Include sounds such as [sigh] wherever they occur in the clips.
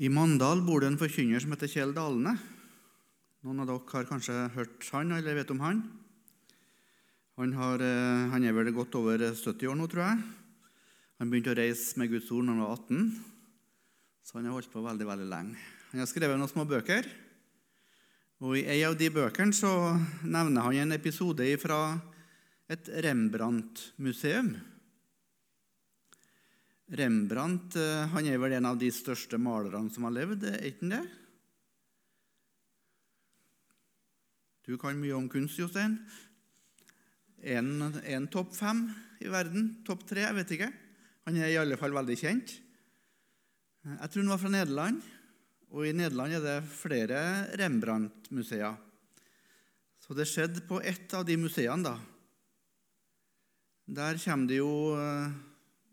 I Mandal bor det en forkynner som heter Kjell Dalene. Noen av dere har kanskje hørt han eller vet om han. Han, har, eh, han er vel godt over 70 år nå, tror jeg. Han begynte å reise med Guds ord da han var 18, så han har holdt på veldig veldig lenge. Han har skrevet noen små bøker. Og I en av de bøkene så nevner han en episode fra et Rembrandt-museum. Rembrandt eh, han er vel en av de største malerne som har levd, er ikke han det? Du kan mye om kunst, Jostein. En, topp fem i verden? Topp tre? Jeg vet ikke. Han er i alle fall veldig kjent. Jeg tror han var fra Nederland, og i Nederland er det flere Rembrandt-museer. Så det skjedde på ett av de museene, da. Der kommer det jo eh,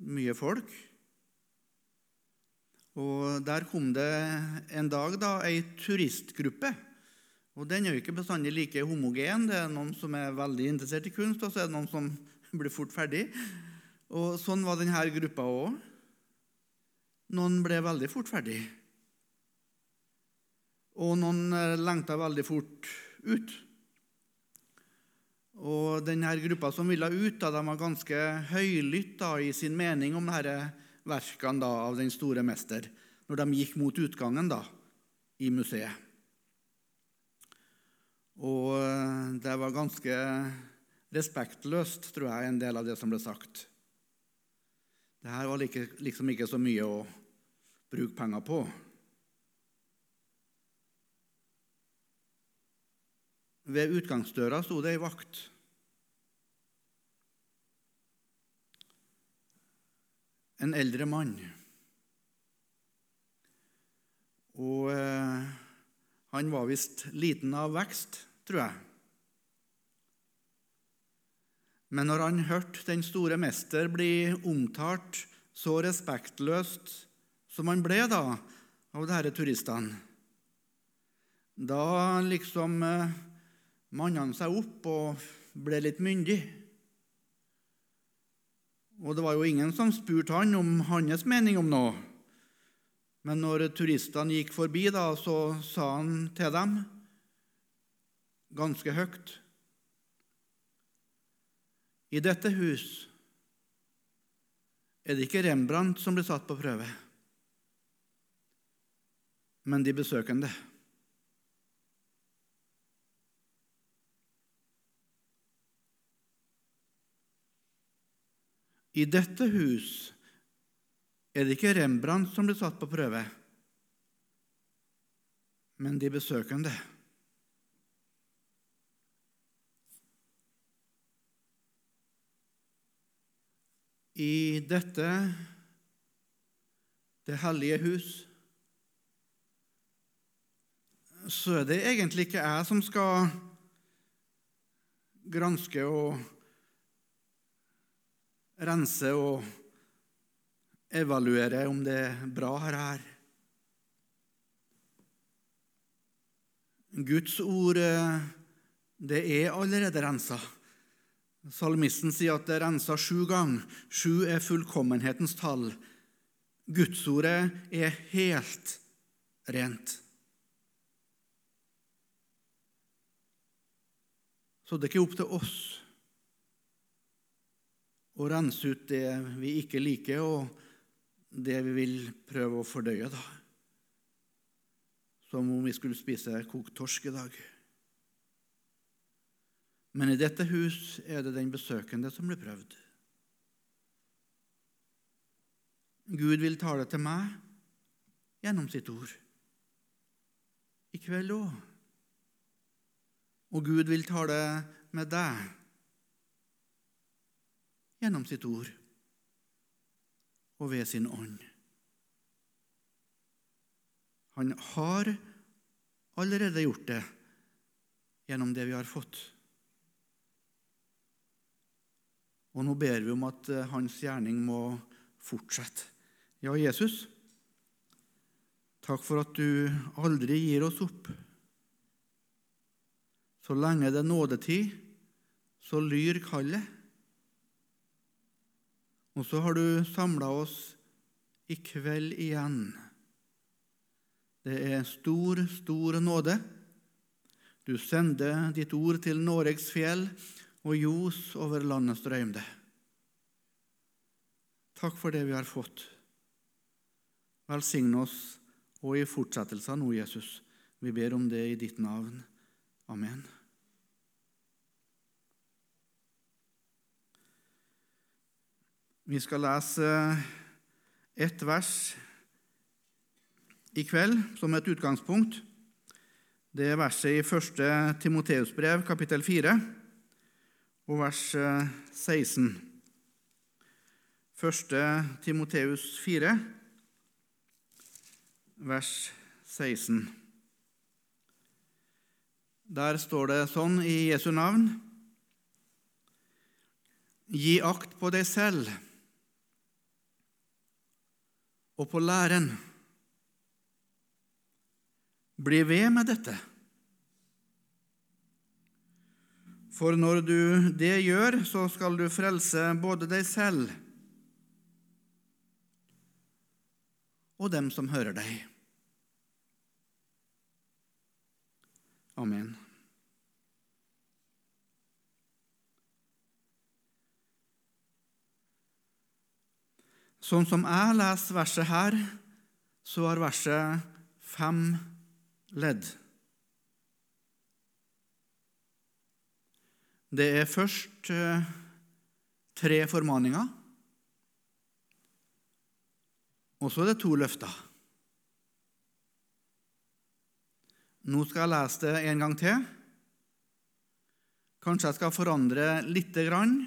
mye folk. Og Der kom det en dag da, ei turistgruppe. Og Den er jo ikke bestandig like homogen. Det er noen som er veldig interessert i kunst, og så er det noen som [laughs] blir fort ferdig. Og Sånn var denne gruppa òg. Noen ble veldig fort ferdig. Og noen eh, lengta veldig fort ut. Og denne gruppa som ville ut, da, de var ganske høylytt i sin mening om dette verkene da, av den store mester når de gikk mot utgangen da, i museet. Og eh, det var ganske respektløst, tror jeg, en del av det som ble sagt. Det her var like, liksom ikke så mye å bruke penger på. Ved utgangsdøra sto det ei vakt. En eldre mann. Og eh, han var visst liten av vekst, tror jeg. Men når han hørte den store mester bli omtalt så respektløst som han ble da, av disse turistene, da liksom eh, manna han seg opp og ble litt myndig. Og det var jo ingen som spurte han om hans mening om noe. Men når turistene gikk forbi, da, så sa han til dem ganske høyt I dette hus er det ikke Rembrandt som blir satt på prøve, men de besøkende. I dette hus er det ikke Rembrandt som blir satt på prøve, men de besøkende. I dette, det hellige hus, så er det egentlig ikke jeg som skal granske og rense og evaluere om det er bra her. Guds ord det er allerede rensa. Salmisten sier at det er rensa sju ganger. Sju er fullkommenhetens tall. Gudsordet er helt rent. Så det er ikke opp til oss og rense ut det vi ikke liker, og det vi vil prøve å fordøye. da. Som om vi skulle spise kokt torsk i dag. Men i dette hus er det den besøkende som blir prøvd. Gud vil tale til meg gjennom sitt ord. I kveld òg. Og Gud vil tale med deg gjennom sitt ord og ved sin ånd. Han har allerede gjort det gjennom det vi har fått. Og nå ber vi om at eh, hans gjerning må fortsette. Ja, Jesus, takk for at du aldri gir oss opp. Så lenge det er nådetid, så lyr kallet. Og så har du samla oss i kveld igjen Det er stor, stor nåde. Du sender ditt ord til Noregs fjell og ljos over landets strømde. Takk for det vi har fått. Velsign oss og i fortsettelsen nå, Jesus. Vi ber om det i ditt navn. Amen. Vi skal lese ett vers i kveld som et utgangspunkt. Det er verset i 1. Timoteus brev, kapittel 4, og vers 16. 1. Timoteus 4, vers 16. Der står det sånn i Jesu navn Gi akt på deg selv og på læren. Bli ved med dette. For når du det gjør, så skal du frelse både deg selv og dem som hører deg. Amen. Sånn som jeg leser verset her, så har verset fem ledd. Det er først eh, tre formaninger, og så er det to løfter. Nå skal jeg lese det en gang til. Kanskje jeg skal forandre lite grann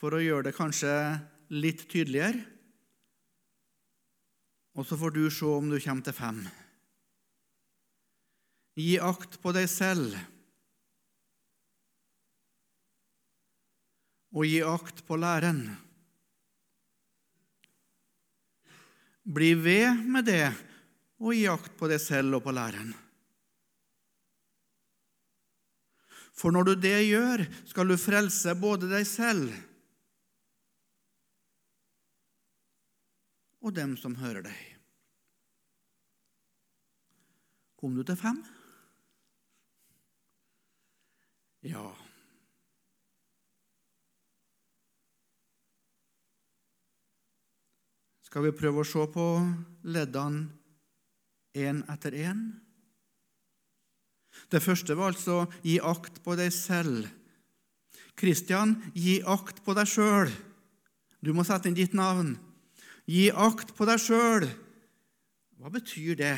for å gjøre det kanskje litt tydeligere. Og så får du se om du kommer til fem. Gi akt på deg selv, og gi akt på læren. Bli ved med det og gi akt på deg selv og på læren. For når du det gjør, skal du frelse både deg selv og dem som hører deg. Kom du til fem? Ja. Skal vi prøve å se på leddene én etter én? Det første var altså 'gi akt på deg selv'. Kristian, gi akt på deg sjøl. Du må sette inn ditt navn. Gi akt på deg sjøl. Hva betyr det?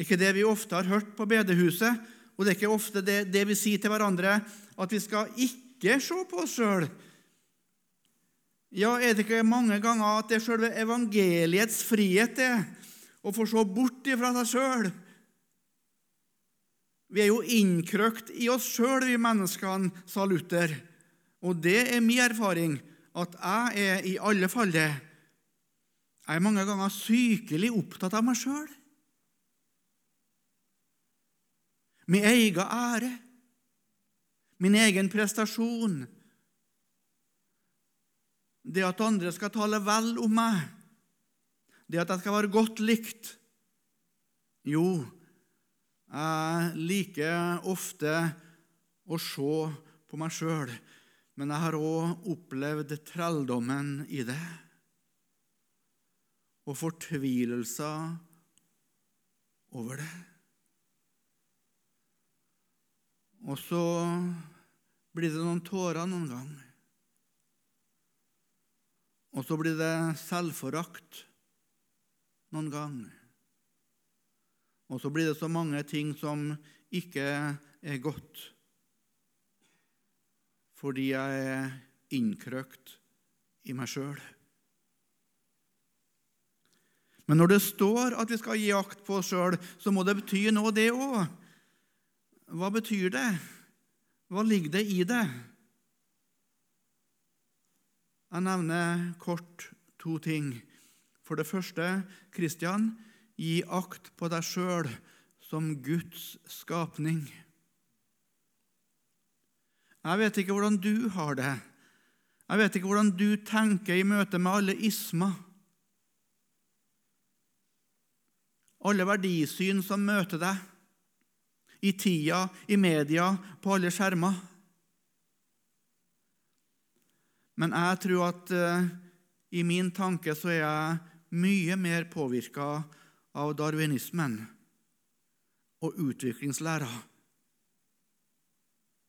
Ikke det vi ofte har hørt på bedehuset? Og det er ikke ofte det, det vi sier til hverandre, at vi skal ikke se på oss sjøl. Ja, er det ikke mange ganger at det er sjølve evangeliets frihet det, å få se bort ifra seg sjøl? Vi er jo innkrøkt i oss sjøl, vi menneskene, sa Luther. Og det er min erfaring, at jeg er i alle fall det. Jeg er mange ganger sykelig opptatt av meg sjøl. Min egen ære, min egen prestasjon. Det at andre skal tale vel om meg, det at jeg skal være godt likt. Jo, jeg liker ofte å se på meg sjøl, men jeg har òg opplevd trelldommen i det, og fortvilelser over det. Og så blir det noen tårer noen gang. Og så blir det selvforakt noen gang. Og så blir det så mange ting som ikke er godt, fordi jeg er innkrøkt i meg sjøl. Men når det står at vi skal gi akt på oss sjøl, så må det bety noe, det òg. Hva betyr det? Hva ligger det i det? Jeg nevner kort to ting. For det første, Kristian, gi akt på deg sjøl som Guds skapning. Jeg vet ikke hvordan du har det. Jeg vet ikke hvordan du tenker i møte med alle ismer. alle verdisyn som møter deg i tida, i media, på alle skjermer. Men jeg tror at uh, i min tanke så er jeg mye mer påvirka av darwinismen og utviklingslæra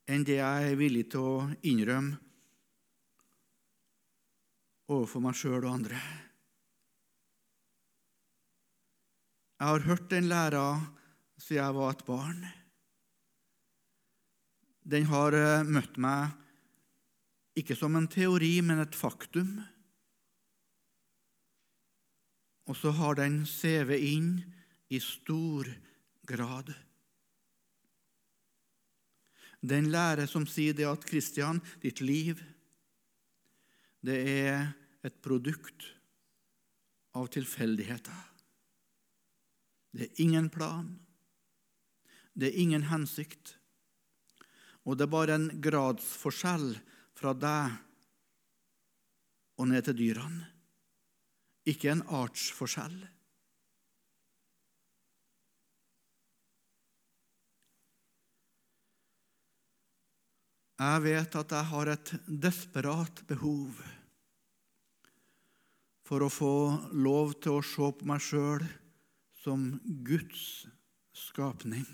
enn det jeg er villig til å innrømme overfor meg sjøl og andre. Jeg har hørt den læra siden jeg var et barn. Den har eh, møtt meg ikke som en teori, men et faktum. Og så har den sevet inn i stor grad. Den lære som sier det at Kristian, ditt liv, det er et produkt av tilfeldigheter. Det er ingen plan. Det er ingen hensikt. Og det er bare en gradsforskjell fra deg og ned til dyrene. Ikke en artsforskjell. Jeg vet at jeg har et desperat behov for å få lov til å se på meg sjøl som Guds skapning.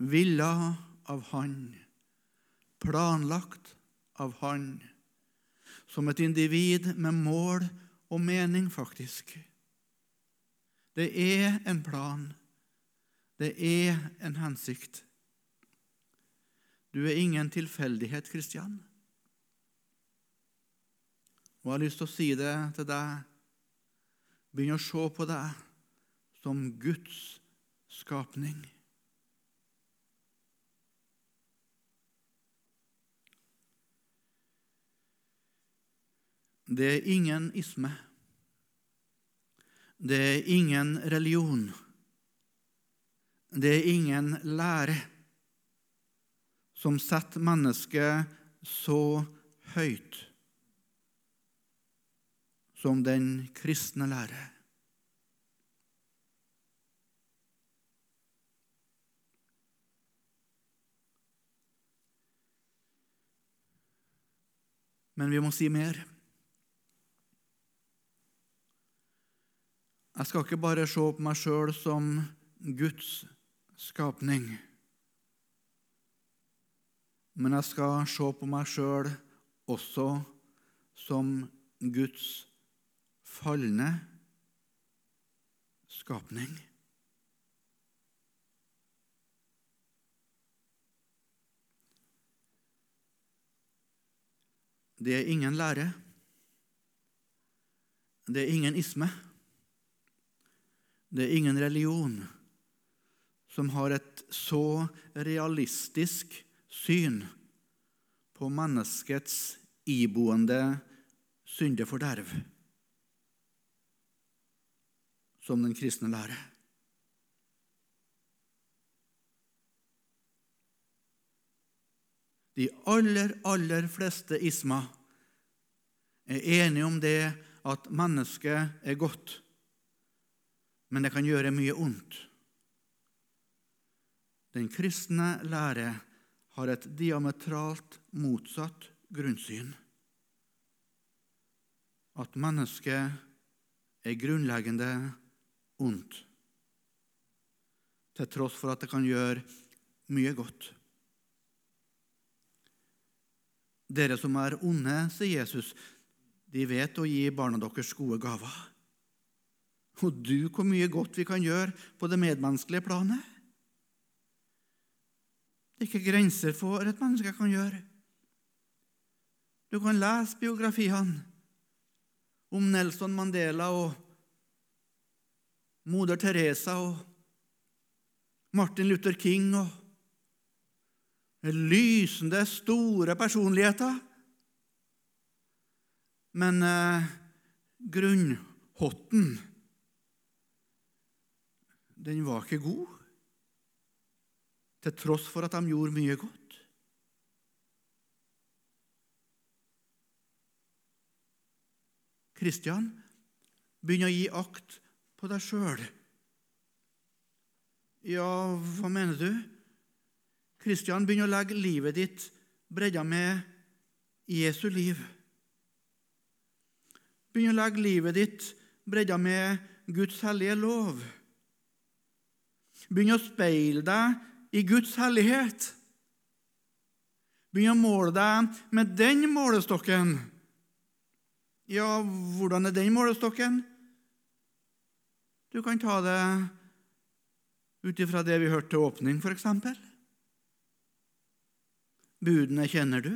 Villa av Han, planlagt av Han, som et individ med mål og mening, faktisk. Det er en plan. Det er en hensikt. Du er ingen tilfeldighet, Kristian. Og jeg har lyst til å si det til deg. Begynn å se på deg som Guds skapning. Det er ingen isme. Det er ingen religion. Det er ingen lære som setter mennesket så høyt som den kristne lærer. Men vi må si mer. Jeg skal ikke bare se på meg sjøl som Guds skapning men jeg skal se på meg sjøl også som Guds falne skapning. Det er ingen lære. Det er ingen isme. Det er ingen religion som har et så realistisk syn på menneskets iboende syndeforderv som den kristne lære. De aller, aller fleste ismer er enige om det at mennesket er godt, men det kan gjøre mye ondt. Den kristne lære har et diametralt motsatt grunnsyn. At mennesket er grunnleggende ondt, til tross for at det kan gjøre mye godt. Dere som er onde, sier Jesus, de vet å gi barna deres gode gaver. Og du, hvor mye godt vi kan gjøre på det medmenneskelige planet. Det er ikke grenser for et menneske kan gjøre. Du kan lese biografiene om Nelson Mandela og moder Teresa og Martin Luther King og lysende, store personligheter. Men eh, grunnhotten, den var ikke god til tross for at de gjorde mye godt. Kristian begynn å gi akt på deg sjøl. Ja, hva mener du? Kristian, begynn å legge livet ditt bredda med Jesu liv. Begynn å legge livet ditt bredda med Guds hellige lov. Begynn å speile deg i Guds hellighet. Begynn å måle deg med den målestokken. Ja, hvordan er den målestokken? Du kan ta det ut ifra det vi hørte til åpning, f.eks. Budene kjenner du.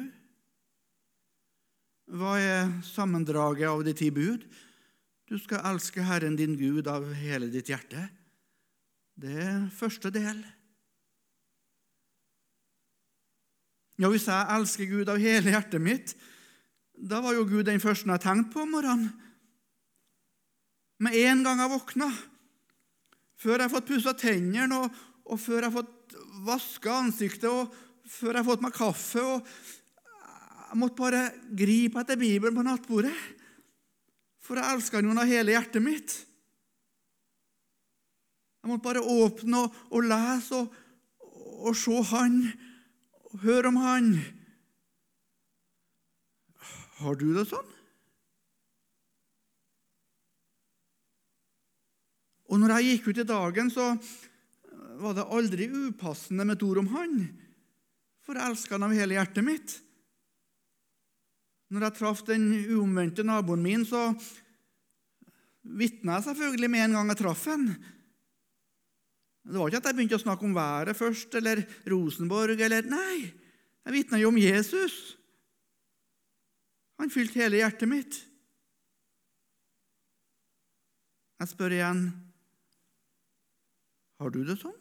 Hva er sammendraget av de ti bud? Du skal elske Herren din Gud av hele ditt hjerte. Det er første del. Ja, Hvis jeg elsker Gud av hele hjertet mitt, da var jo Gud den første jeg tenkte på om morgenen. Med en gang jeg våkna, før jeg har fått pussa tennene, og, og, før jeg har fått vaska ansiktet, og før jeg har fått meg kaffe og Jeg måtte bare gripe etter Bibelen på nattbordet, for jeg elska den av hele hjertet mitt. Jeg måtte bare åpne og, og lese og, og se Han Hør om han. Har du det sånn? Og når jeg gikk ut i dagen, så var det aldri upassende med et ord om han, for jeg elska han av hele hjertet mitt. Når jeg traff den uomvendte naboen min, så vitna jeg selvfølgelig med en gang jeg traff han. Det var ikke at jeg begynte å snakke om været først, eller Rosenborg, eller Nei, jeg vitna jo om Jesus. Han fylte hele hjertet mitt. Jeg spør igjen har du det sånn?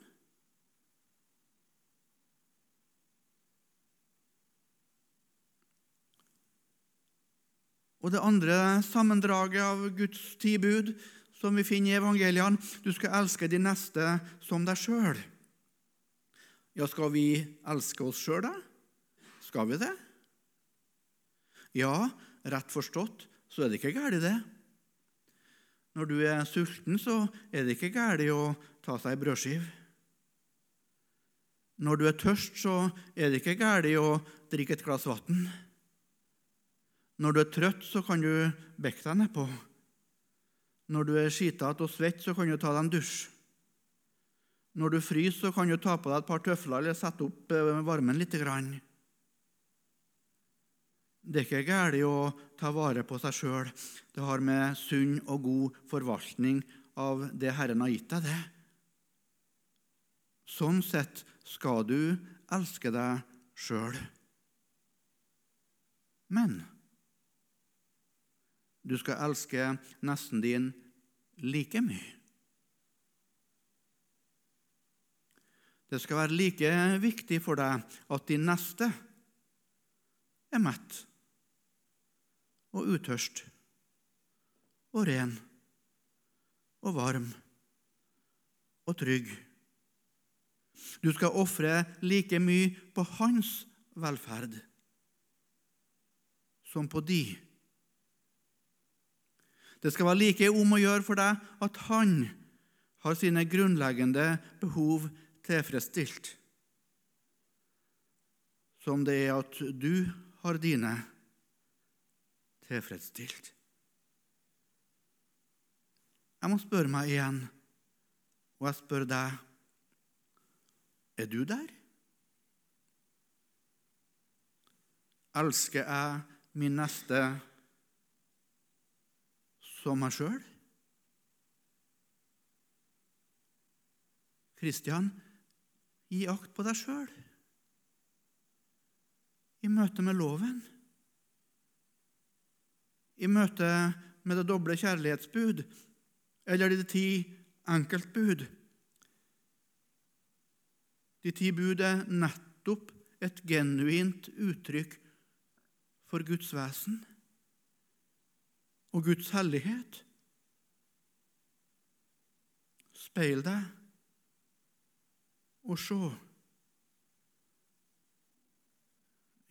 Og det andre sammendraget av Guds ti bud som vi finner i evangeliene. Du skal elske de neste som deg sjøl. Ja, skal vi elske oss sjøl, da? Skal vi det? Ja, rett forstått så er det ikke galt, det. Når du er sulten, så er det ikke galt å ta seg ei brødskive. Når du er tørst, så er det ikke galt å drikke et glass vann. Når du er trøtt, så kan du bekke deg nedpå. Når du er skitete og svett, så kan du ta deg en dusj. Når du fryser, så kan du ta på deg et par tøfler eller sette opp eh, varmen litt. Det er ikke galt å ta vare på seg sjøl. Det har med sunn og god forvaltning av det Herren har gitt deg, det. Sånn sett skal du elske deg sjøl. Men du skal elske nesten din like mye. Det skal være like viktig for deg at din neste er mett og utørst og ren og varm og trygg. Du skal ofre like mye på hans velferd som på di. Det skal være like om å gjøre for deg at han har sine grunnleggende behov tilfredsstilt, som det er at du har dine tilfredsstilt. Jeg må spørre meg igjen, og jeg spør deg er du der? Elsker jeg min neste som meg sjøl? Kristian, gi akt på deg sjøl i møte med loven, i møte med det doble kjærlighetsbud eller de ti enkeltbud. De ti bud er nettopp et genuint uttrykk for Guds vesen og Guds hellighet. Speil deg og se.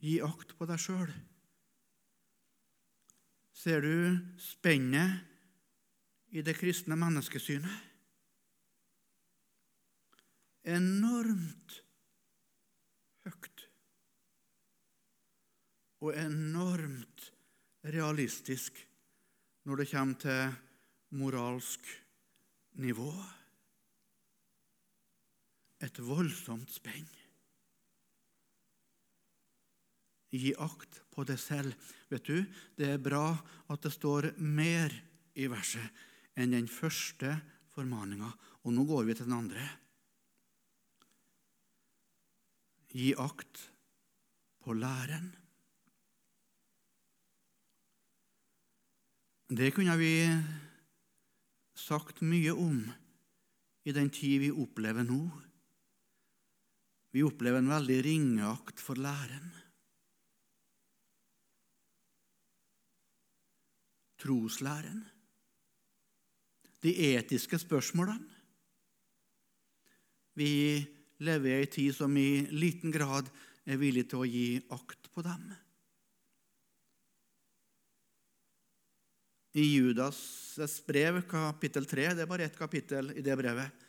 Gi akt på deg sjøl. Ser du spennet i det kristne menneskesynet. Enormt høyt og enormt realistisk når det kommer til moralsk nivå. Et voldsomt spenn. Gi akt på det selv. Vet du, det er bra at det står mer i verset enn den første formaninga. Og nå går vi til den andre. Gi akt på læren. Det kunne vi sagt mye om i den tid vi opplever nå. Vi opplever en veldig ringeakt for læren. Troslæren. De etiske spørsmålene. Vi lever i ei tid som i liten grad er villig til å gi akt på dem. I Judas' brev, kapittel 3, det er bare ett kapittel i det brevet,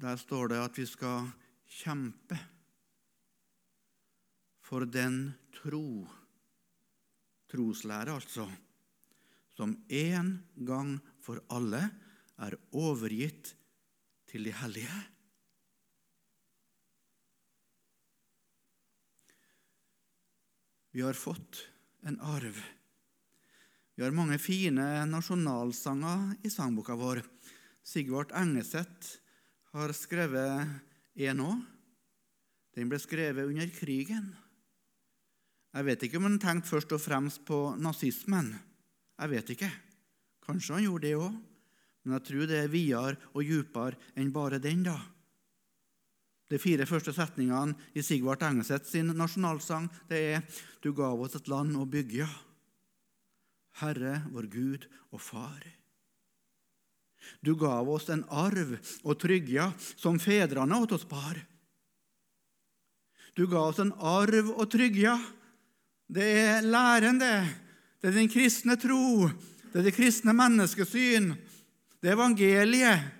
der står det at vi skal kjempe for den tro, troslære altså, som en gang for alle er overgitt til de hellige. Vi har fått en arv. Vi har mange fine nasjonalsanger i sangboka vår. Sigvart Engeseth har skrevet en òg. Den ble skrevet under krigen. Jeg vet ikke om han tenkte først og fremst på nazismen. Jeg vet ikke. Kanskje han gjorde det òg. Men jeg tror det er videre og dypere enn bare den. da. De fire første setningene i Sigvart Engeseth sin nasjonalsang det er Du gav oss et land å bygge. Herre, vår Gud og Far. Du gav oss en arv og tryggja som fedrene åt oss bar. Du ga oss en arv og tryggja. Det er læren, det. Det er den kristne tro. Det er det kristne menneskesyn. Det er evangeliet.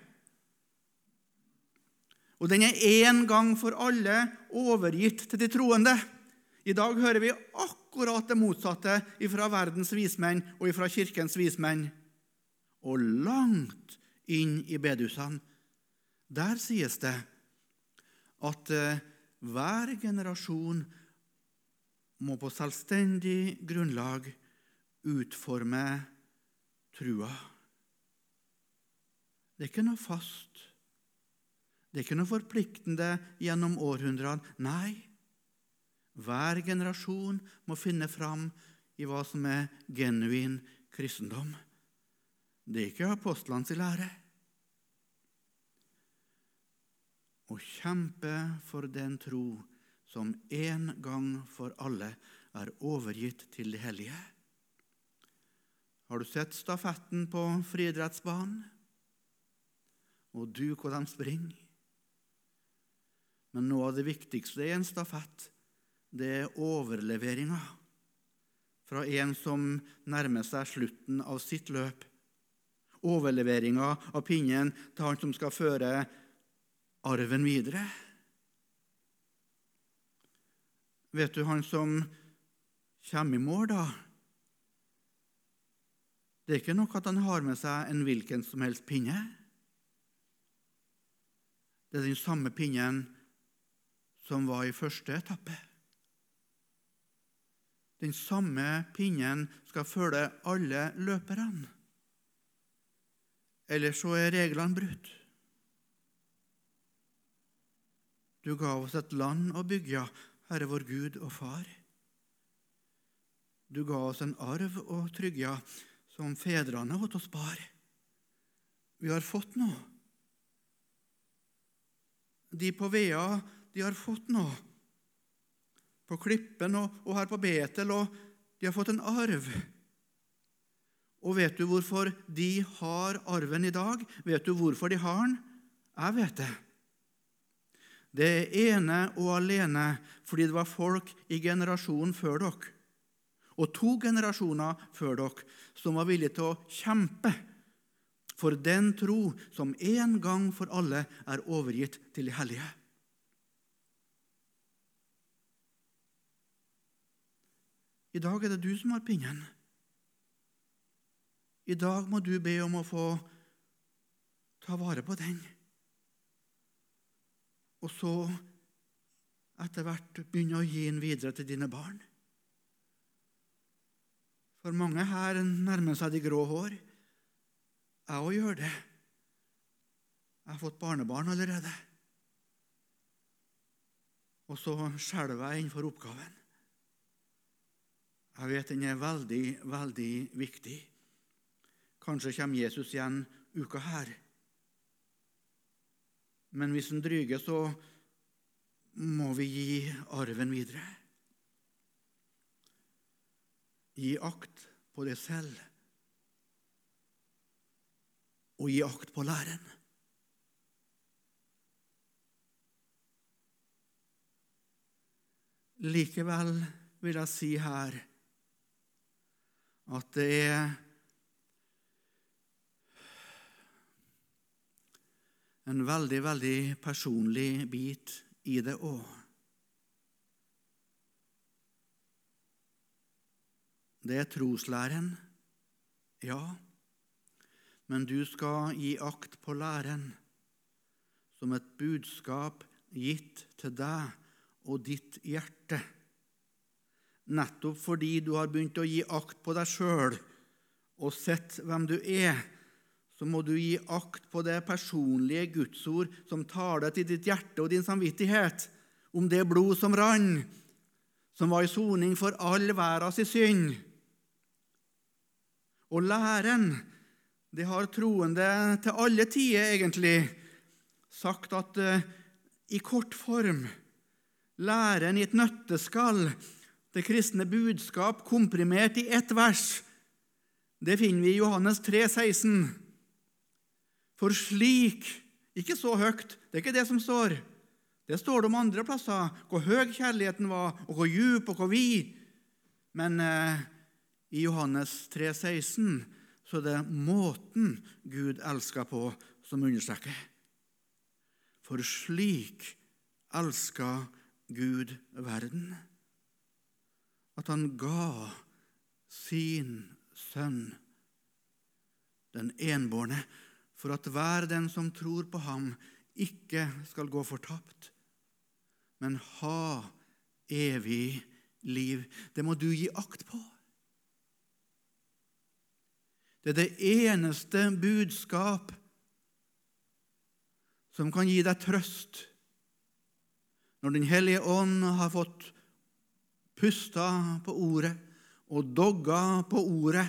Og den er en gang for alle overgitt til de troende. I dag hører vi akkurat det motsatte fra verdens vismenn og fra kirkens vismenn. Og langt inn i bedehusene. Der sies det at eh, hver generasjon må på selvstendig grunnlag utforme trua. Det er ikke noe fast. Det er ikke noe forpliktende gjennom århundrene. Nei, hver generasjon må finne fram i hva som er genuin kristendom. Det er ikke apostlenes lære. Å kjempe for den tro som en gang for alle er overgitt til de hellige. Har du sett stafetten på friidrettsbanen? Og du hvor de springer? Men noe av det viktigste i en stafett, det er overleveringa fra en som nærmer seg slutten av sitt løp overleveringa av pinnen til han som skal føre arven videre. Vet du han som kommer i mål, da? Det er ikke nok at han har med seg en hvilken som helst pinne. Det er den samme pinnen som var i første etappe. Den samme pinnen skal følge alle løperne eller så er reglene brutt. Du ga oss et land å bygge, Herre vår Gud og Far. Du ga oss en arv å trygge som fedrene åt oss bar. Vi har fått noe. De på Vea, de har fått noe. På Klippen og, og her på Betel, og de har fått en arv. Og vet du hvorfor de har arven i dag? Vet du hvorfor de har den? Jeg vet det. Det er ene og alene fordi det var folk i generasjonen før dere, og to generasjoner før dere som var villige til å kjempe for den tro som en gang for alle er overgitt til de hellige. I dag er det du som har pinnen. I dag må du be om å få ta vare på den. Og så etter hvert begynne å gi den videre til dine barn. For mange her nærmer seg de grå hår. Jeg òg gjør det. Jeg har fått barnebarn allerede. Og så skjelver jeg innenfor oppgaven. Jeg vet den er veldig, veldig viktig. Kanskje kommer Jesus igjen uka her. Men hvis han dryger, så må vi gi arven videre. Gi akt på det selv, og gi akt på læren. Likevel vil jeg si her at det er en veldig, veldig personlig bit i det òg. Det er troslæren, ja, men du skal gi akt på læren som et budskap gitt til deg og ditt hjerte. Nettopp fordi du har begynt å gi akt på deg sjøl og sett hvem du er, så må du gi akt på det personlige gudsord som taler til ditt hjerte og din samvittighet, om det blod som rann, som var i soning for all verdens synd. Og læren, det har troende til alle tider egentlig sagt at uh, i kort form læren i et nøtteskall, det kristne budskap komprimert i ett vers, det finner vi i Johannes 3, 16. For slik Ikke så høyt, det er ikke det som står. Det står det om andre plasser, hvor høy kjærligheten var, og hvor djup og hvor vid. Men eh, i Johannes 3, 16 så er det måten Gud elsker på, som understreker. For slik elska Gud verden, at han ga sin sønn, den enbårne, for at hver den som tror på ham, ikke skal gå fortapt, men ha evig liv. Det må du gi akt på. Det er det eneste budskap som kan gi deg trøst når Den hellige ånd har fått pusta på ordet og dogga på ordet,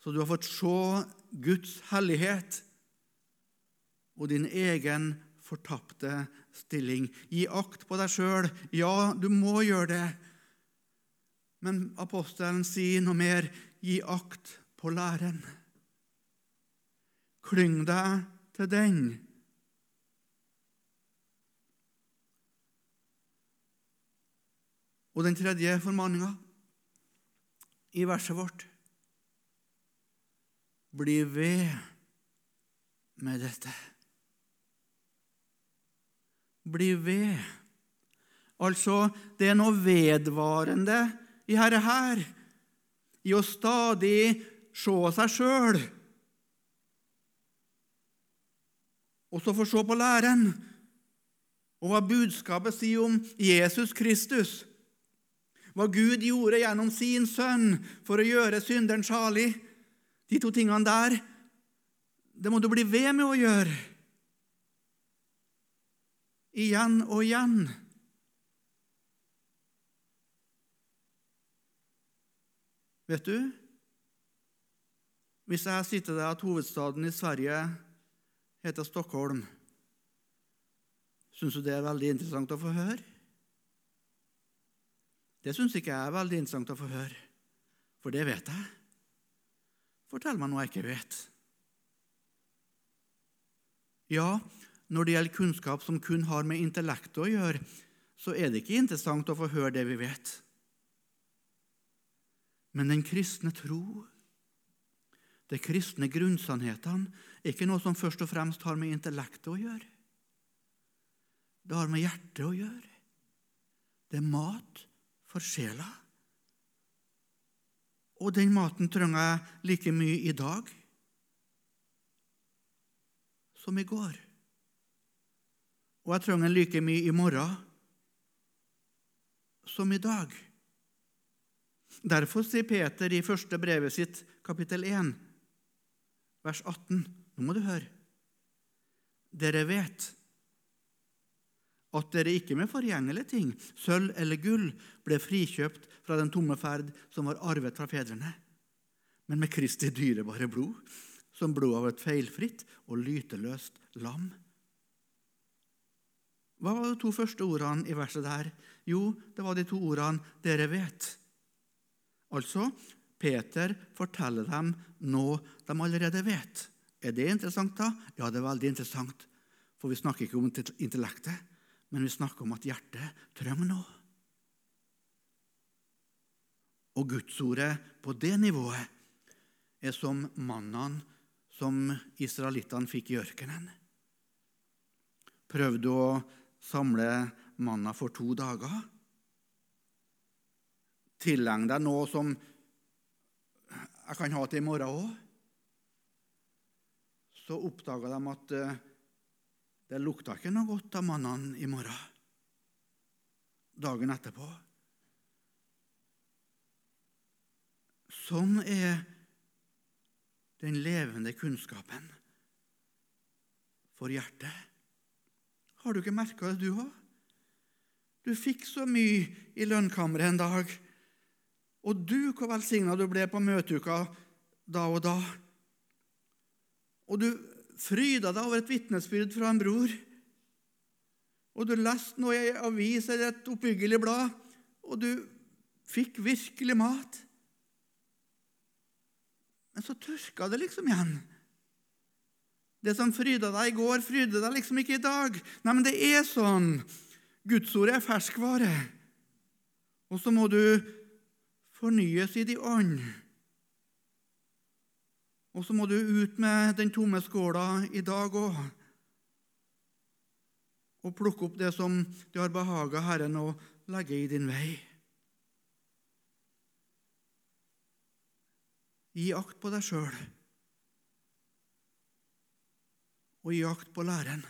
så du har fått se Guds hellighet og din egen fortapte stilling. Gi akt på deg sjøl. Ja, du må gjøre det. Men apostelen sier noe mer. Gi akt på læren. Klyng deg til den. Og den tredje formaninga i verset vårt Bli ved med dette bli ved. Altså, det er noe vedvarende i dette her, i å stadig se seg sjøl. Og så få se på læren og hva budskapet sier om Jesus Kristus. Hva Gud gjorde gjennom sin sønn for å gjøre synderen salig. De to tingene der, det må du bli ved med å gjøre igjen og igjen. Vet du, hvis jeg sier til deg at hovedstaden i Sverige heter Stockholm, syns du det er veldig interessant å få høre? Det syns ikke jeg er veldig interessant å få høre, for det vet jeg. Fortell meg noe jeg ikke vet. Ja, når det gjelder kunnskap som kun har med intellektet å gjøre, så er det ikke interessant å få høre det vi vet. Men den kristne tro, de kristne grunnsannhetene, er ikke noe som først og fremst har med intellektet å gjøre. Det har med hjertet å gjøre. Det er mat for sjela. Og den maten trenger jeg like mye i dag som i går. Og jeg trenger den like mye i morgen som i dag. Derfor sier Peter i første brevet sitt, kapittel 1, vers 18 Nå må du høre. Dere vet at dere ikke med forgjengelige ting, sølv eller gull, ble frikjøpt fra den tomme ferd som var arvet fra fedrene, men med Kristi dyrebare blod, som blod av et feilfritt og lyteløst lam. Hva var de to første ordene i verset der? Jo, det var de to ordene 'dere vet'. Altså, Peter forteller dem noe de allerede vet. Er det interessant, da? Ja, det er veldig interessant. For vi snakker ikke om intellektet, men vi snakker om at hjertet trenger noe. Og Gudsordet på det nivået er som mannen som israelittene fikk i ørkenen. Prøvde å samle manna for to dager. Tilegn deg noe som jeg kan ha til i morgen òg. Så oppdaga de at eh, det lukta ikke noe godt av mannen i morgen. Dagen etterpå. Sånn er den levende kunnskapen for hjertet. Har du ikke merka det, du òg? Du fikk så mye i lønnkammeret en dag. Og du, hvor velsigna du ble på møteuka da og da. Og du fryda deg over et vitnesbyrd fra en bror. Og du leste noe i avis eller et oppbyggelig blad, og du fikk virkelig mat. Men så tørka det liksom igjen. Det som fryda deg i går, fryder deg liksom ikke i dag. Nei, men det er sånn. Gudsordet er ferskvare. Og så må du fornyes i de ånd. Og så må du ut med den tomme skåla i dag òg. Og plukke opp det som du har behaga Herren å legge i din vei. Gi akt på deg sjøl, og gi akt på læren.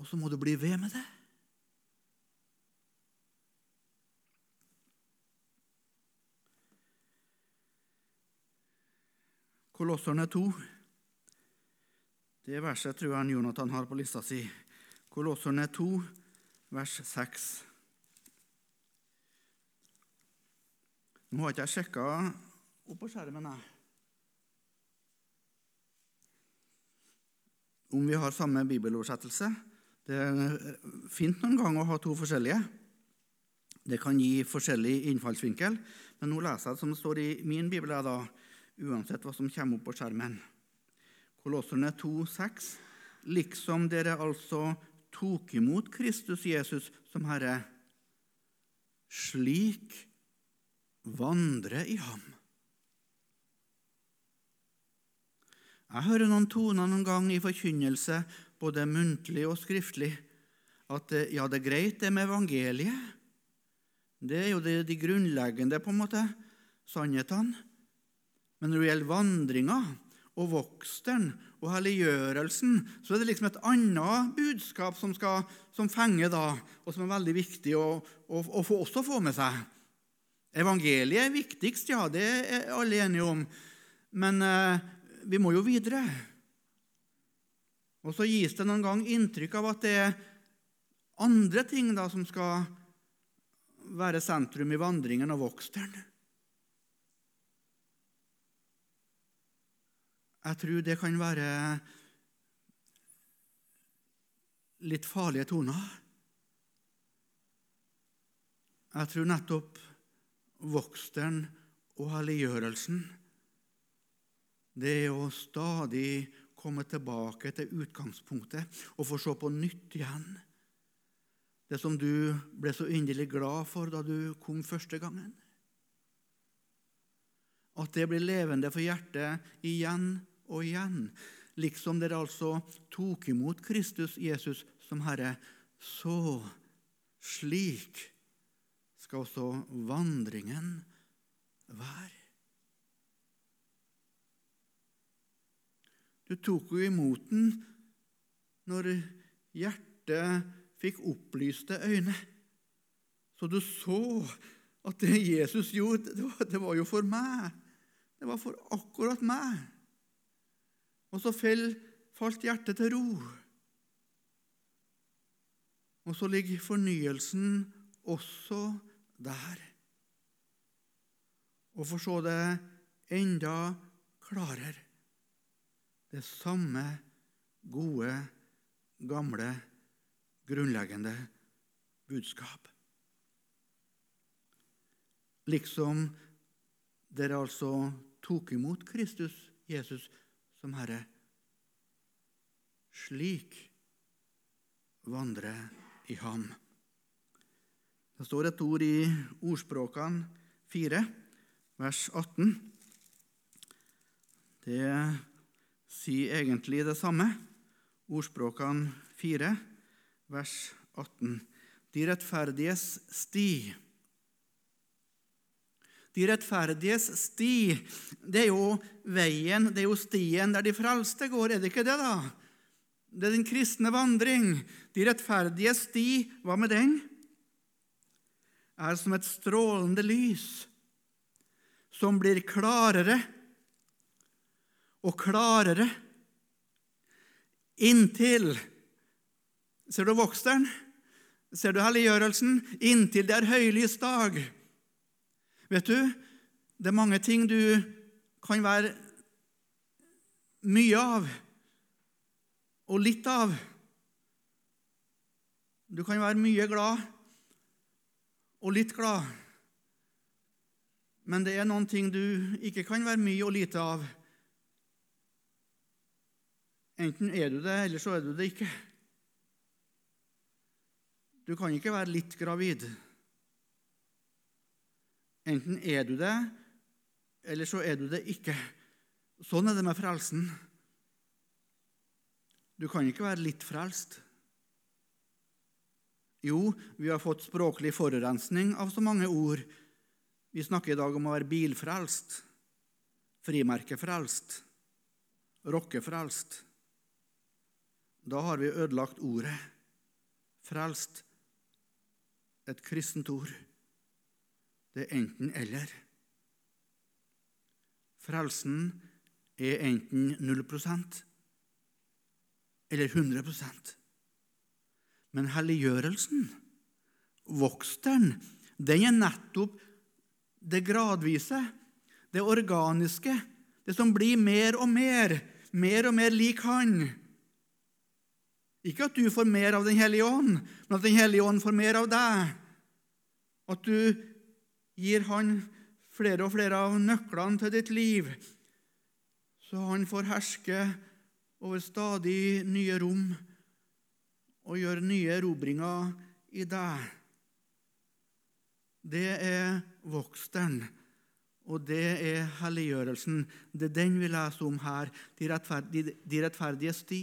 Og så må du bli ved med det. Kolosserne 2. Det verset tror jeg Jonathan har på lista si. Kolosserne 2, vers 6. Nå har ikke jeg sjekka opp på skjermen jeg. om vi har samme bibeloversettelse. Det er fint noen ganger å ha to forskjellige. Det kan gi forskjellig innfallsvinkel, men nå leser jeg det som det står i min bibel, da, uansett hva som kommer opp på skjermen. Kolosserne 2,6.: Liksom dere altså tok imot Kristus Jesus som Herre, slik vandre i ham. Jeg hører noen toner noen gang i forkynnelse, både muntlig og skriftlig, at eh, ja, det er greit, det med evangeliet. Det er jo de grunnleggende på en måte, sannhetene. Men når det gjelder vandringa og voksten og helliggjørelsen, så er det liksom et annet budskap som, skal, som fenger da, og som er veldig viktig å, å, å få, også få med seg. Evangeliet er viktigst, ja, det er alle enige om. Men eh, vi må jo videre. Og så gis det noen gang inntrykk av at det er andre ting da som skal være sentrum i vandringen og voksteren. Jeg tror det kan være litt farlige toner. Jeg tror nettopp voksteren og helliggjørelsen, det er å stadig komme tilbake til utgangspunktet og få se på nytt igjen. Det som du ble så inderlig glad for da du kom første gangen. At det blir levende for hjertet igjen og igjen. Liksom dere altså tok imot Kristus Jesus som Herre, så slik skal også vandringen være. Du tok jo imot den når hjertet fikk opplyste øyne. Så du så at det Jesus gjorde, det var, det var jo for meg. Det var for akkurat meg. Og så falt hjertet til ro. Og så ligger fornyelsen også der. Og for så det enda klarere. Det samme gode, gamle, grunnleggende budskap. Liksom dere altså tok imot Kristus, Jesus, som Herre. Slik vandre i ham. Det står et ord i Ordspråkene 4, vers 18. Det sier egentlig det samme. Ordspråkene 4, vers 18. De rettferdiges sti de rettferdiges sti, det er jo veien, det er jo stien der de frelste går, er det ikke det, da? Det er den kristne vandring. De rettferdiges sti, hva med den? Er som et strålende lys som blir klarere og klarere inntil Ser du voksteren? Ser du helliggjørelsen? Inntil det er høylys dag. Vet du, det er mange ting du kan være mye av og litt av. Du kan være mye glad og litt glad. Men det er noen ting du ikke kan være mye og lite av. Enten er du det, eller så er du det ikke. Du kan ikke være litt gravid. Enten er du det, eller så er du det ikke. Sånn er det med frelsen. Du kan ikke være litt frelst. Jo, vi har fått språklig forurensning av så mange ord. Vi snakker i dag om å være bilfrelst, frimerkefrelst, rockefrelst. Da har vi ødelagt ordet. Frelst, et kristent ord. Det er enten-eller. Frelsen er enten 0% eller 100% Men helliggjørelsen, voksteren, den er nettopp det gradvise, det organiske, det som blir mer og mer, mer og mer lik Han. Ikke at du får mer av Den hellige ånd, men at Den hellige ånd får mer av deg. At du gir han flere og flere av nøklene til ditt liv, så han får herske over stadig nye rom og gjøre nye erobringer i deg. Det er voksteren, og det er helliggjørelsen. Det er den vi leser om her, de, rettferdige, de rettferdiges sti.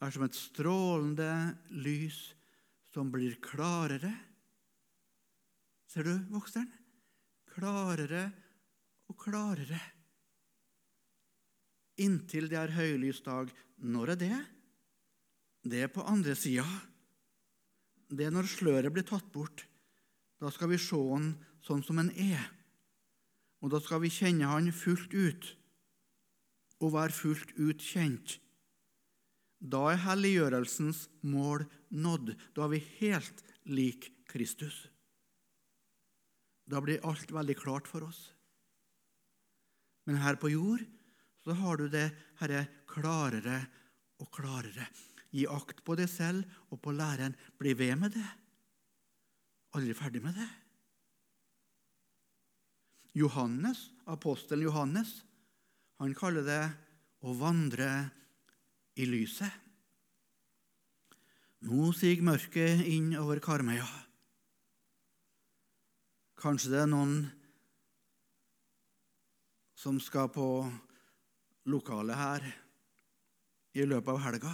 er som et strålende lys som blir klarere Ser du, voksteren? Klarere og klarere. Inntil det er høylysdag. Når er det? Det er på andre sida. Det er når sløret blir tatt bort. Da skal vi se han sånn som han er. Og da skal vi kjenne han fullt ut og være fullt ut kjent. Da er helliggjørelsens mål nådd. Da er vi helt lik Kristus. Da blir alt veldig klart for oss. Men her på jord så har du det herre klarere og klarere. Gi akt på deg selv og på læreren. Bli ved med det. Aldri ferdig med det. Johannes, apostelen Johannes, han kaller det å vandre i lyset. Nå siger mørket inn over Karmøya. Kanskje det er noen som skal på lokalet her i løpet av helga.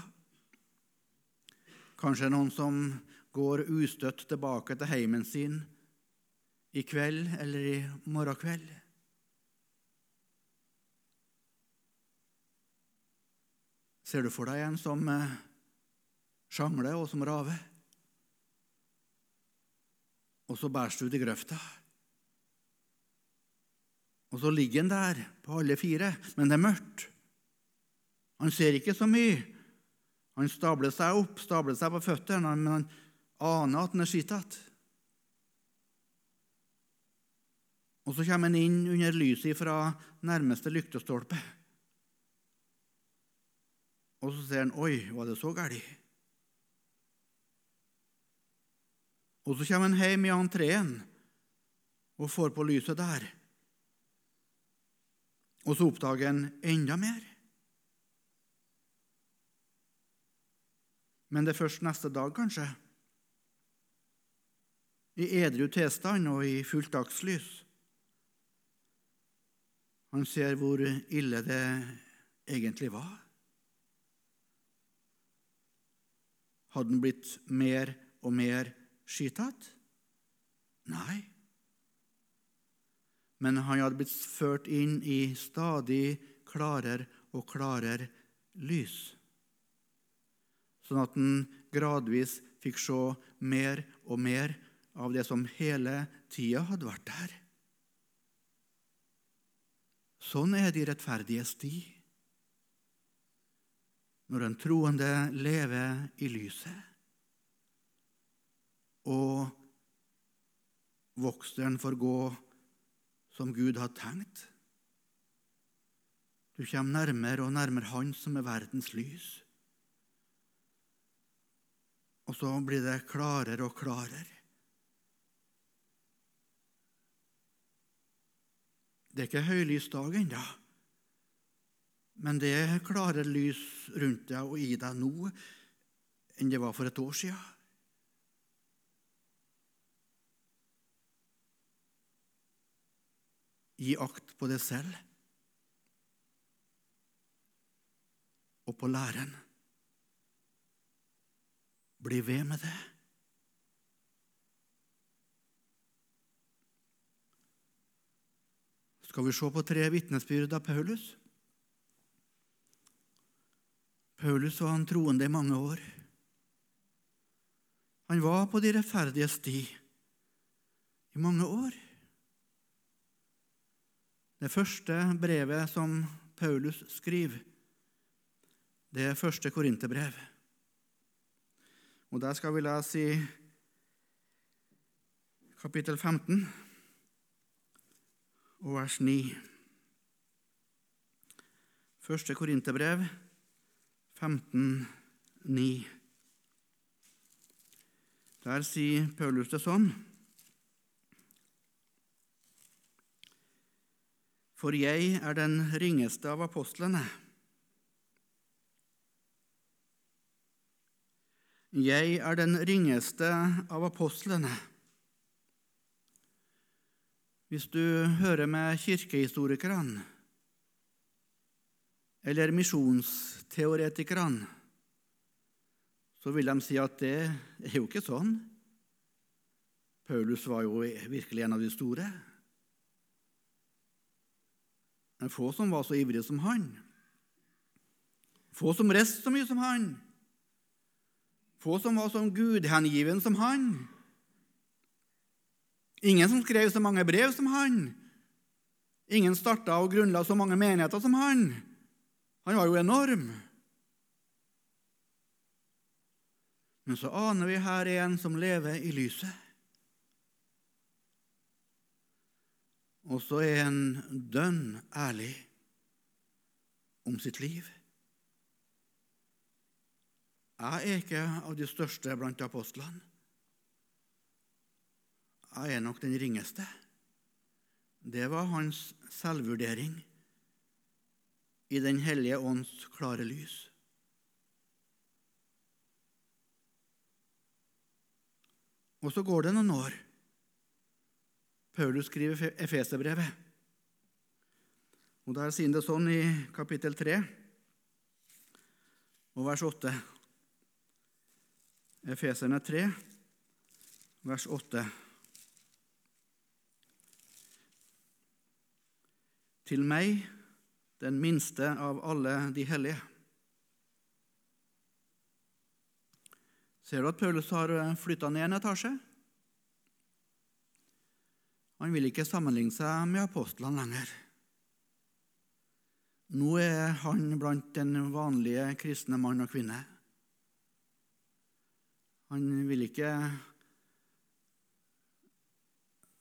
Kanskje det er noen som går ustøtt tilbake til heimen sin i kveld eller i morgen kveld. Ser du for deg en som eh, sjangler og som raver? Og så bæres du i grøfta. Og så ligger han der på alle fire, men det er mørkt. Han ser ikke så mye. Han stabler seg opp, stabler seg på føttene, men han aner at han er skittet. Og så kommer han inn under lyset fra nærmeste lyktestolpe. Og så ser han Oi, var det så galt? Og så kommer han hjem i entreen og får på lyset der. Og så oppdager han enda mer. Men det er først neste dag, kanskje, i edru tilstand og i fullt dagslys. Han ser hvor ille det egentlig var. Hadde han blitt mer og mer skytete? Nei. Men han hadde blitt ført inn i stadig klarere og klarere lys sånn at han gradvis fikk se mer og mer av det som hele tida hadde vært der. Sånn er de rettferdige sti. Når en troende lever i lyset, og vokseren får gå som Gud har tenkt. Du kommer nærmere og nærmere Han som er verdens lys. Og så blir det klarere og klarere. Det er ikke høylys dag ennå, men det er klarere lys rundt deg og i deg nå enn det var for et år siden. Gi akt på deg selv og på læren. Bli ved med det. Skal vi se på tre vitnesbyrd av Paulus? Paulus var han troende i mange år. Han var på de rettferdige sti i mange år. Det første brevet som Paulus skriver, det er første korinterbrev. Og Der skal vi lese i kapittel 15 og vers 9. Første Korinterbrev 15, 9. Der sier Paulus det sånn For jeg er den ringeste av apostlene. Jeg er den ringeste av apostlene. Hvis du hører med kirkehistorikerne eller misjonsteoretikerne, så vil de si at det er jo ikke sånn. Paulus var jo virkelig en av de store. Er få som var så ivrige som han. Få som reiste så mye som han. Få som var så gudhengiven som han. Ingen som skrev så mange brev som han. Ingen starta og grunnla så mange menigheter som han. Han var jo enorm. Men så aner vi her en som lever i lyset. Og så er en dønn ærlig om sitt liv. Jeg er ikke av de største blant apostlene. Jeg er nok den ringeste. Det var hans selvvurdering i Den hellige ånds klare lys. Og så går det noen år. Paulus skriver Efeserbrevet. Og Der sier han det sånn i kapittel 3 og vers 8. Efeserne 3, vers 8. Til meg, den minste av alle de hellige. Ser du at Paulus har flytta ned en etasje? Han vil ikke sammenligne seg med apostlene lenger. Nå er han blant den vanlige kristne mann og kvinne. Han vil ikke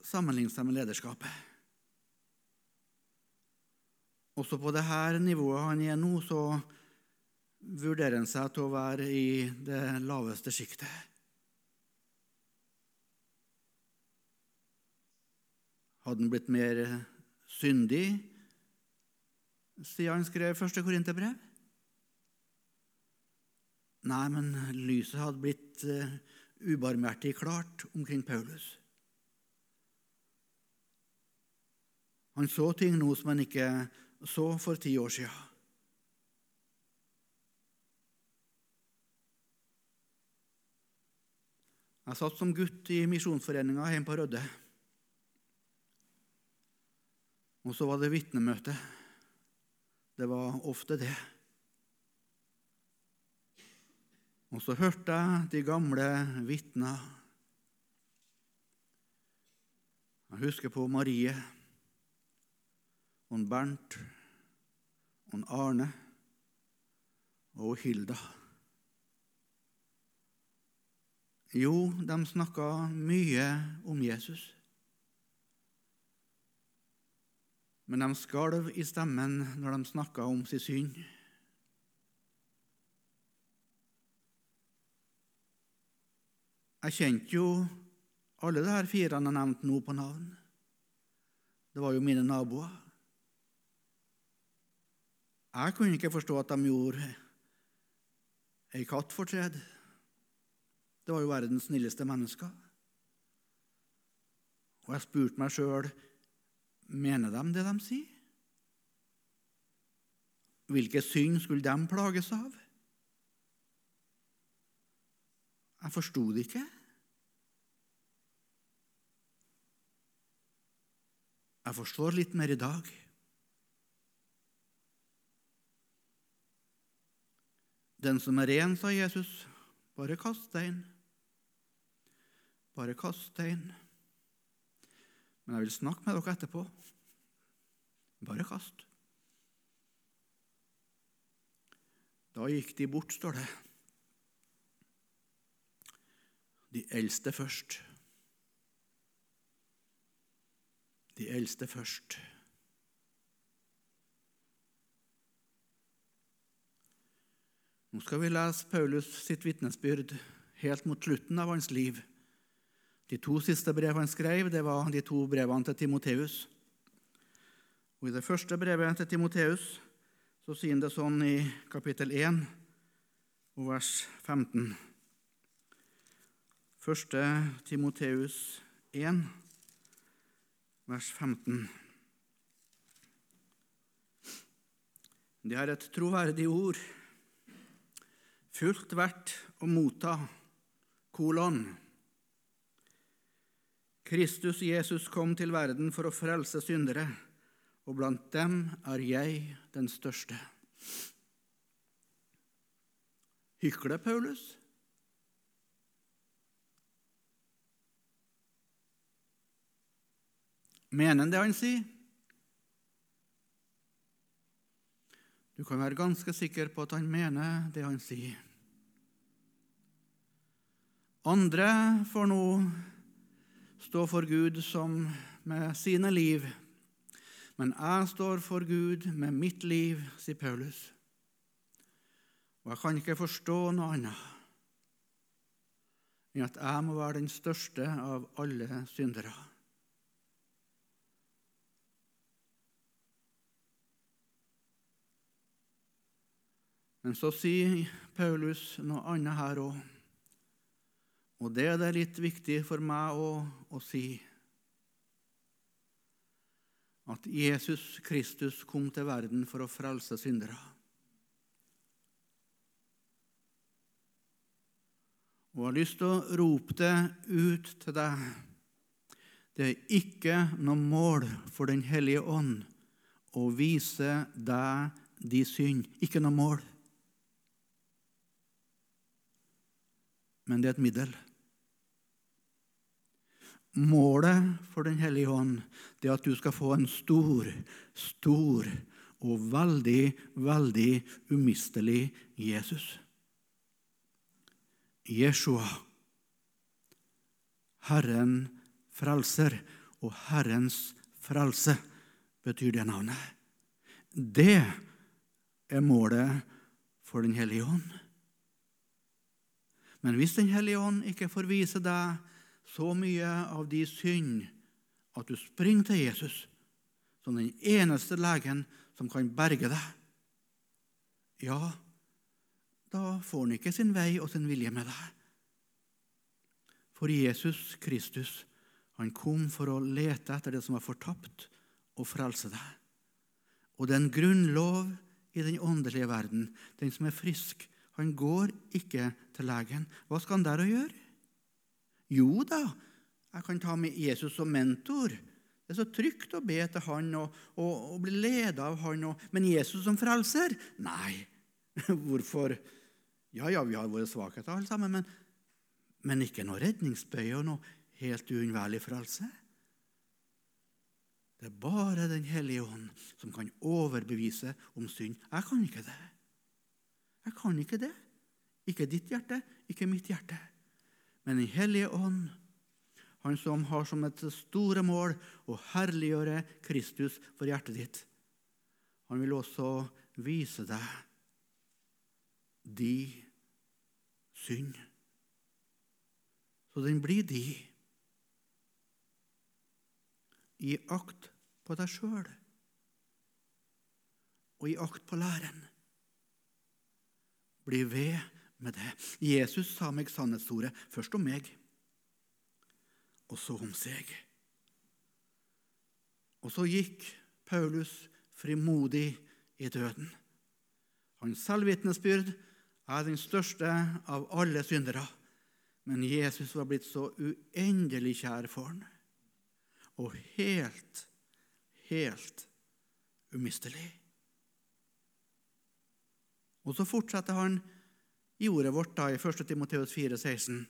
sammenligne seg med lederskapet. Også på dette nivået han er nå, så vurderer han seg til å være i det laveste sjiktet. Hadde han blitt mer syndig siden han skrev første Korinterbrev? Nei, men lyset hadde blitt uh, ubarmhjertig klart omkring Paulus. Han så ting nå som han ikke så for ti år siden. Jeg satt som gutt i Misjonsforeninga hjemme på Rødde. Og så var det vitnemøte. Det var ofte det. Og så hørte jeg de gamle vitna. Jeg husker på Marie og Bernt og Arne og Hilda. Jo, de snakka mye om Jesus. Men de skalv i stemmen når de snakka om sin synd. Jeg kjente jo alle de her fire han har nevnt nå, på navn. Det var jo mine naboer. Jeg kunne ikke forstå at de gjorde ei katt fortred. Det var jo verdens snilleste mennesker. Og jeg spurte meg sjøl Mener de det de sier? Hvilke synd skulle de plages av? Jeg forsto det ikke. Jeg forstår litt mer i dag. Den som er ren, sa Jesus, bare kast stein. Bare kast stein. Men jeg vil snakke med dere etterpå. Bare kast. Da gikk de bort, står det. De eldste først. De eldste først. Nå skal vi lese Paulus sitt vitnesbyrd helt mot slutten av hans liv. De to siste brevene han skrev, det var de to brevene til Timoteus. Og I det første brevet til Timoteus så sier han det sånn i kapittel 1 og vers 15. Første Timoteus 1, vers 15. Det er et troverdig ord, fullt verdt å motta, kolon. Kristus Jesus kom til verden for å frelse syndere, og blant dem er jeg den største. Hykler Paulus? Mener han det han sier? Du kan være ganske sikker på at han mener det han sier. Andre får nå stå for Gud som med sine liv. Men jeg står for Gud med mitt liv, sier Paulus. Og jeg kan ikke forstå noe annet enn at jeg må være den største av alle syndere. Men så sier Paulus noe annet her òg. Og det er det litt viktig for meg å, å si. at Jesus Kristus kom til verden for å frelse syndere. Og jeg har lyst til å rope det ut til deg. Det er ikke noe mål for Den hellige ånd å vise deg de synd. Ikke noe mål. Men det er et middel. Målet for Den hellige ånd er at du skal få en stor, stor og veldig, veldig umistelig Jesus. Jeshua, Herren frelser, og Herrens frelse betyr det navnet. Det er målet for Den hellige ånd. Men hvis Den hellige ånd ikke får vise deg så mye av de synd at du springer til Jesus som den eneste legen som kan berge deg, ja, da får han ikke sin vei og sin vilje med deg. For Jesus Kristus han kom for å lete etter det som var fortapt, og frelse deg. Og det er en grunnlov i den åndelige verden. Den som er frisk, han går ikke til legen. Hva skal han der å gjøre? Jo da, jeg kan ta med Jesus som mentor. Det er så trygt å be til han og, og, og bli ledet av han. Og, men Jesus som frelser? Nei. [laughs] Hvorfor? Ja, ja, vi har våre svakheter alle sammen, men, men ikke noe redningsbøye og noe helt uunnværlig frelse. Det er bare Den hellige ånd som kan overbevise om synd. Jeg kan ikke det. Jeg kan ikke det. Ikke ditt hjerte, ikke mitt hjerte. Men Den hellige ånd, han som har som et store mål å herliggjøre Kristus for hjertet ditt, han vil også vise deg de synd. Så den blir de. Gi akt på deg sjøl og gi akt på læren. Bli ved med det. Jesus sa meg sannhetsordet først om meg, og så om seg. Og så gikk Paulus frimodig i døden. Hans selvvitnesbyrd er den største av alle syndere, men Jesus var blitt så uendelig kjær for ham, og helt, helt umistelig. Og så fortsetter han i ordet vårt da, i 1. Timoteus 4, 16,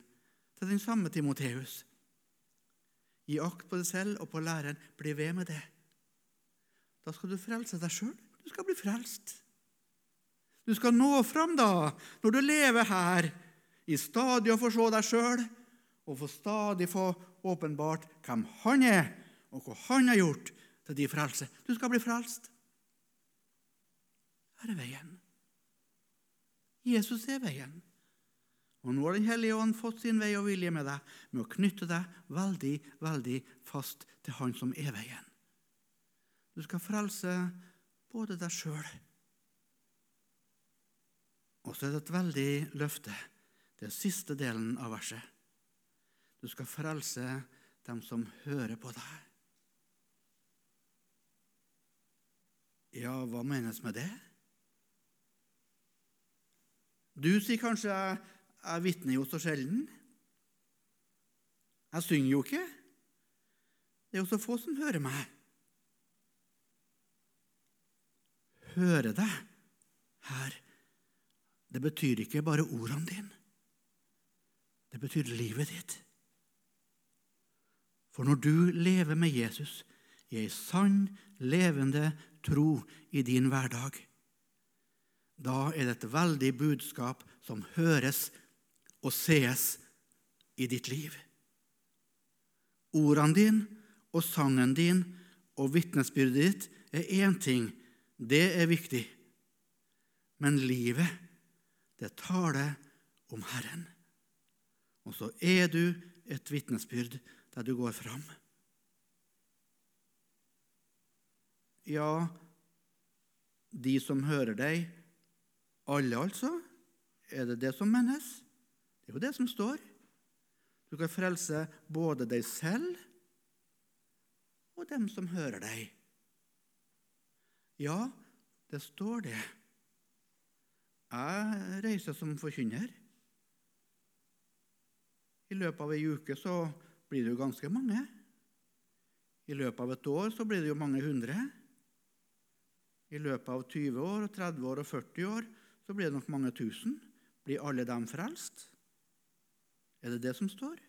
til den samme Timoteus. Gi akt på deg selv og på læreren. Bli ved med det. Da skal du frelse deg sjøl. Du skal bli frelst. Du skal nå fram da, når du lever her, i stadig å få se deg sjøl og få stadig få åpenbart hvem han er, og hva han har gjort til din frelse. Du skal bli frelst. Her er veien. Jesus er veien. Og nå har Den hellige ånd fått sin vei og vilje med deg, med å knytte deg veldig, veldig fast til Han som er veien. Du skal frelse både deg sjøl Og så er det et veldig løfte, er siste delen av verset. Du skal frelse dem som hører på deg. Ja, hva menes med det? Du sier kanskje jeg, jeg vitner jo så sjelden. Jeg synger jo ikke. Det er jo så få som hører meg. Høre deg her, det betyr ikke bare ordene dine. Det betyr livet ditt. For når du lever med Jesus i ei sann, levende tro i din hverdag, da er det et veldig budskap som høres og sees i ditt liv. Ordene dine og sangen din og vitnesbyrdet ditt er én ting. Det er viktig. Men livet, det taler om Herren. Og så er du et vitnesbyrd der du går fram. Ja, de som hører deg, alle, altså? Er det det som menes? Det er jo det som står. Du kan frelse både deg selv og dem som hører deg. Ja, det står det. Jeg reiser som forkynner. I løpet av ei uke så blir det jo ganske mange. I løpet av et år så blir det jo mange hundre. I løpet av 20 år, 30 år og 40 år så blir det nok mange tusen. Blir alle dem frelst? Er det det som står?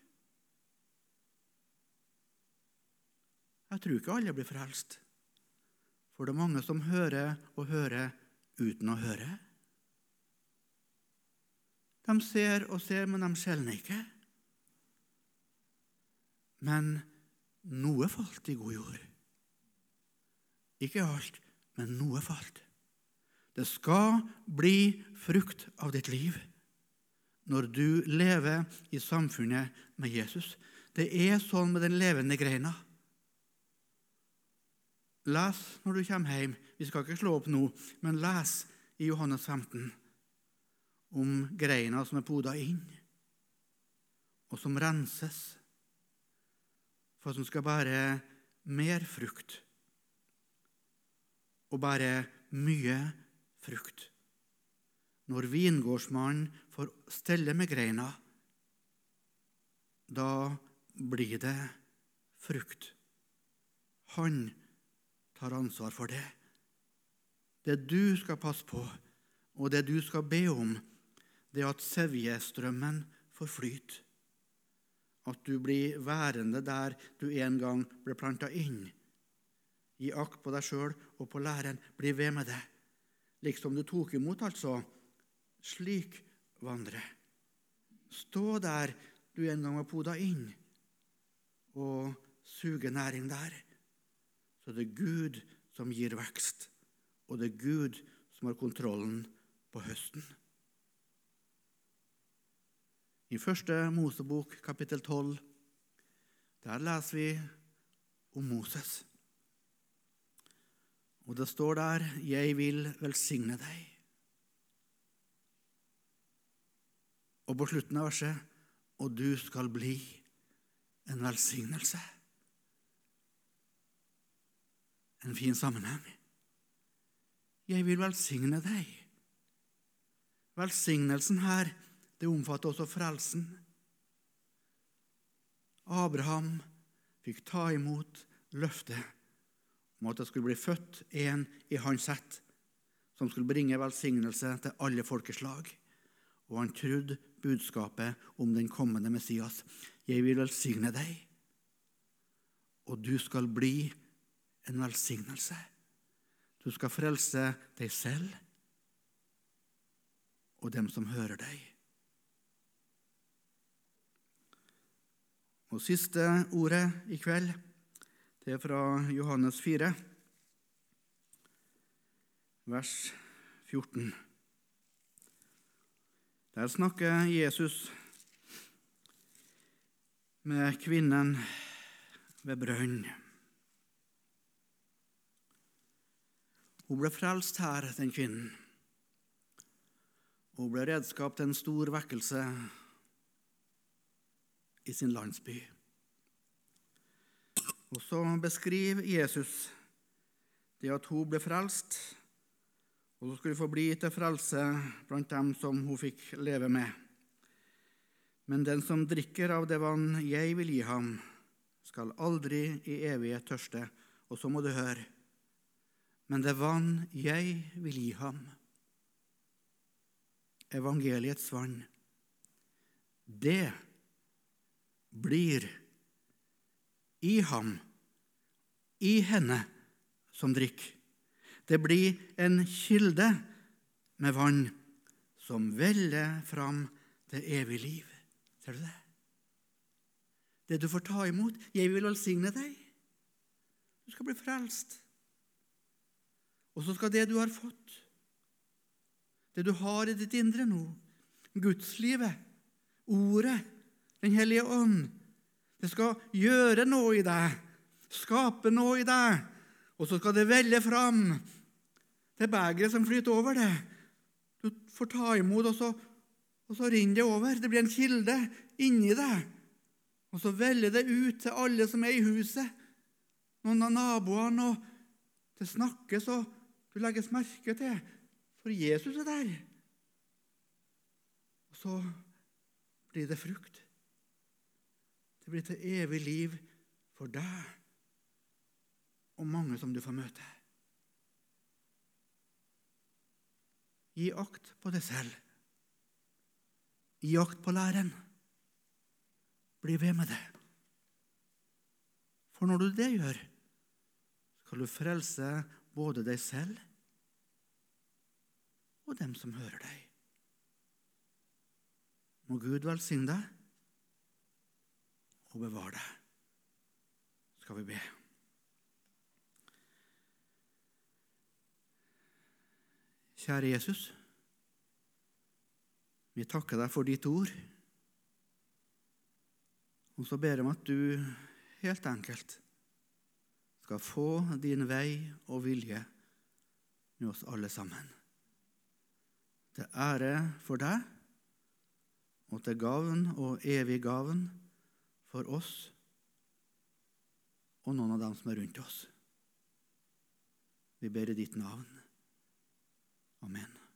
Jeg tror ikke alle blir frelst. For det er mange som hører og hører uten å høre. De ser og ser, men de skjelner ikke. Men noe falt i god jord. Ikke alt, men noe falt. Det skal bli frukt av ditt liv når du lever i samfunnet med Jesus. Det er sånn med den levende greina. Les når du kommer hjem. Vi skal ikke slå opp nå, men les i Johannes 15 om greina som er poda inn, og som renses for at den skal bære mer frukt og bære mye frukt. Når vingårdsmannen får stelle med greina, da blir det frukt. Han tar ansvar for det. Det du skal passe på, og det du skal be om, det er at sevjestrømmen får flyte. At du blir værende der du en gang ble planta inn. Gi akt på deg sjøl og på læren. Bli ved med det. Liksom du tok imot, altså. Slik vandre. Stå der du en gang var poda inn, og suge næring der. Så det er Gud som gir vekst, og det er Gud som har kontrollen på høsten. I første Mosebok, kapittel 12, der leser vi om Moses. Og det står der 'Jeg vil velsigne deg'. Og på slutten av verset 'Og du skal bli en velsignelse'. En fin sammenheng. Jeg vil velsigne deg. Velsignelsen her det omfatter også frelsen. Abraham fikk ta imot løftet om at det skulle bli født en i hans ett som skulle bringe velsignelse til alle folkeslag. Og han trodde budskapet om den kommende Messias. Jeg vil velsigne deg, og du skal bli en velsignelse. Du skal frelse deg selv og dem som hører deg. Og siste ordet i kveld, det er fra Johannes 4, vers 14. Der snakker Jesus med kvinnen ved brønn. Hun ble frelst her, den kvinnen. Hun ble redskap til en stor vekkelse i sin landsby. Og så beskriver Jesus det at hun ble frelst, og så skulle få bli til frelse blant dem som hun fikk leve med. Men den som drikker av det vann jeg vil gi ham, skal aldri i evighet tørste. Og så må du høre. Men det vann jeg vil gi ham, evangeliets vann, det blir i ham, i henne som drikker. Det blir en kilde med vann som veller fram det evige liv. Ser du det? Det du får ta imot. Jeg vil velsigne deg. Du skal bli frelst. Og så skal det du har fått, det du har i ditt indre nå, gudslivet, ordet, den hellige ånd. Det skal gjøre noe i deg, skape noe i deg, og så skal det velle fram. Det begeret som flyter over det. Du får ta imot, og så, og så renner det over. Det blir en kilde inni deg. Og så veller det ut til alle som er i huset. Noen av naboene. og Det snakkes, og Du legges merke til, for Jesus er der. Og så blir det frukt. Det blir til evig liv for deg og mange som du får møte. Gi akt på deg selv. Gi akt på læren. Bli ved med det. For når du det gjør, skal du frelse både deg selv og dem som hører deg. Må Gud velsigne deg og bevare deg. Skal vi be. Kjære Jesus. Vi takker deg for ditt ord. Og så ber jeg om at du helt enkelt skal få din vei og vilje med oss alle sammen. Til ære for deg og til gavn og evig gavn for oss og noen av dem som er rundt oss. Vi ber i ditt navn. Amen.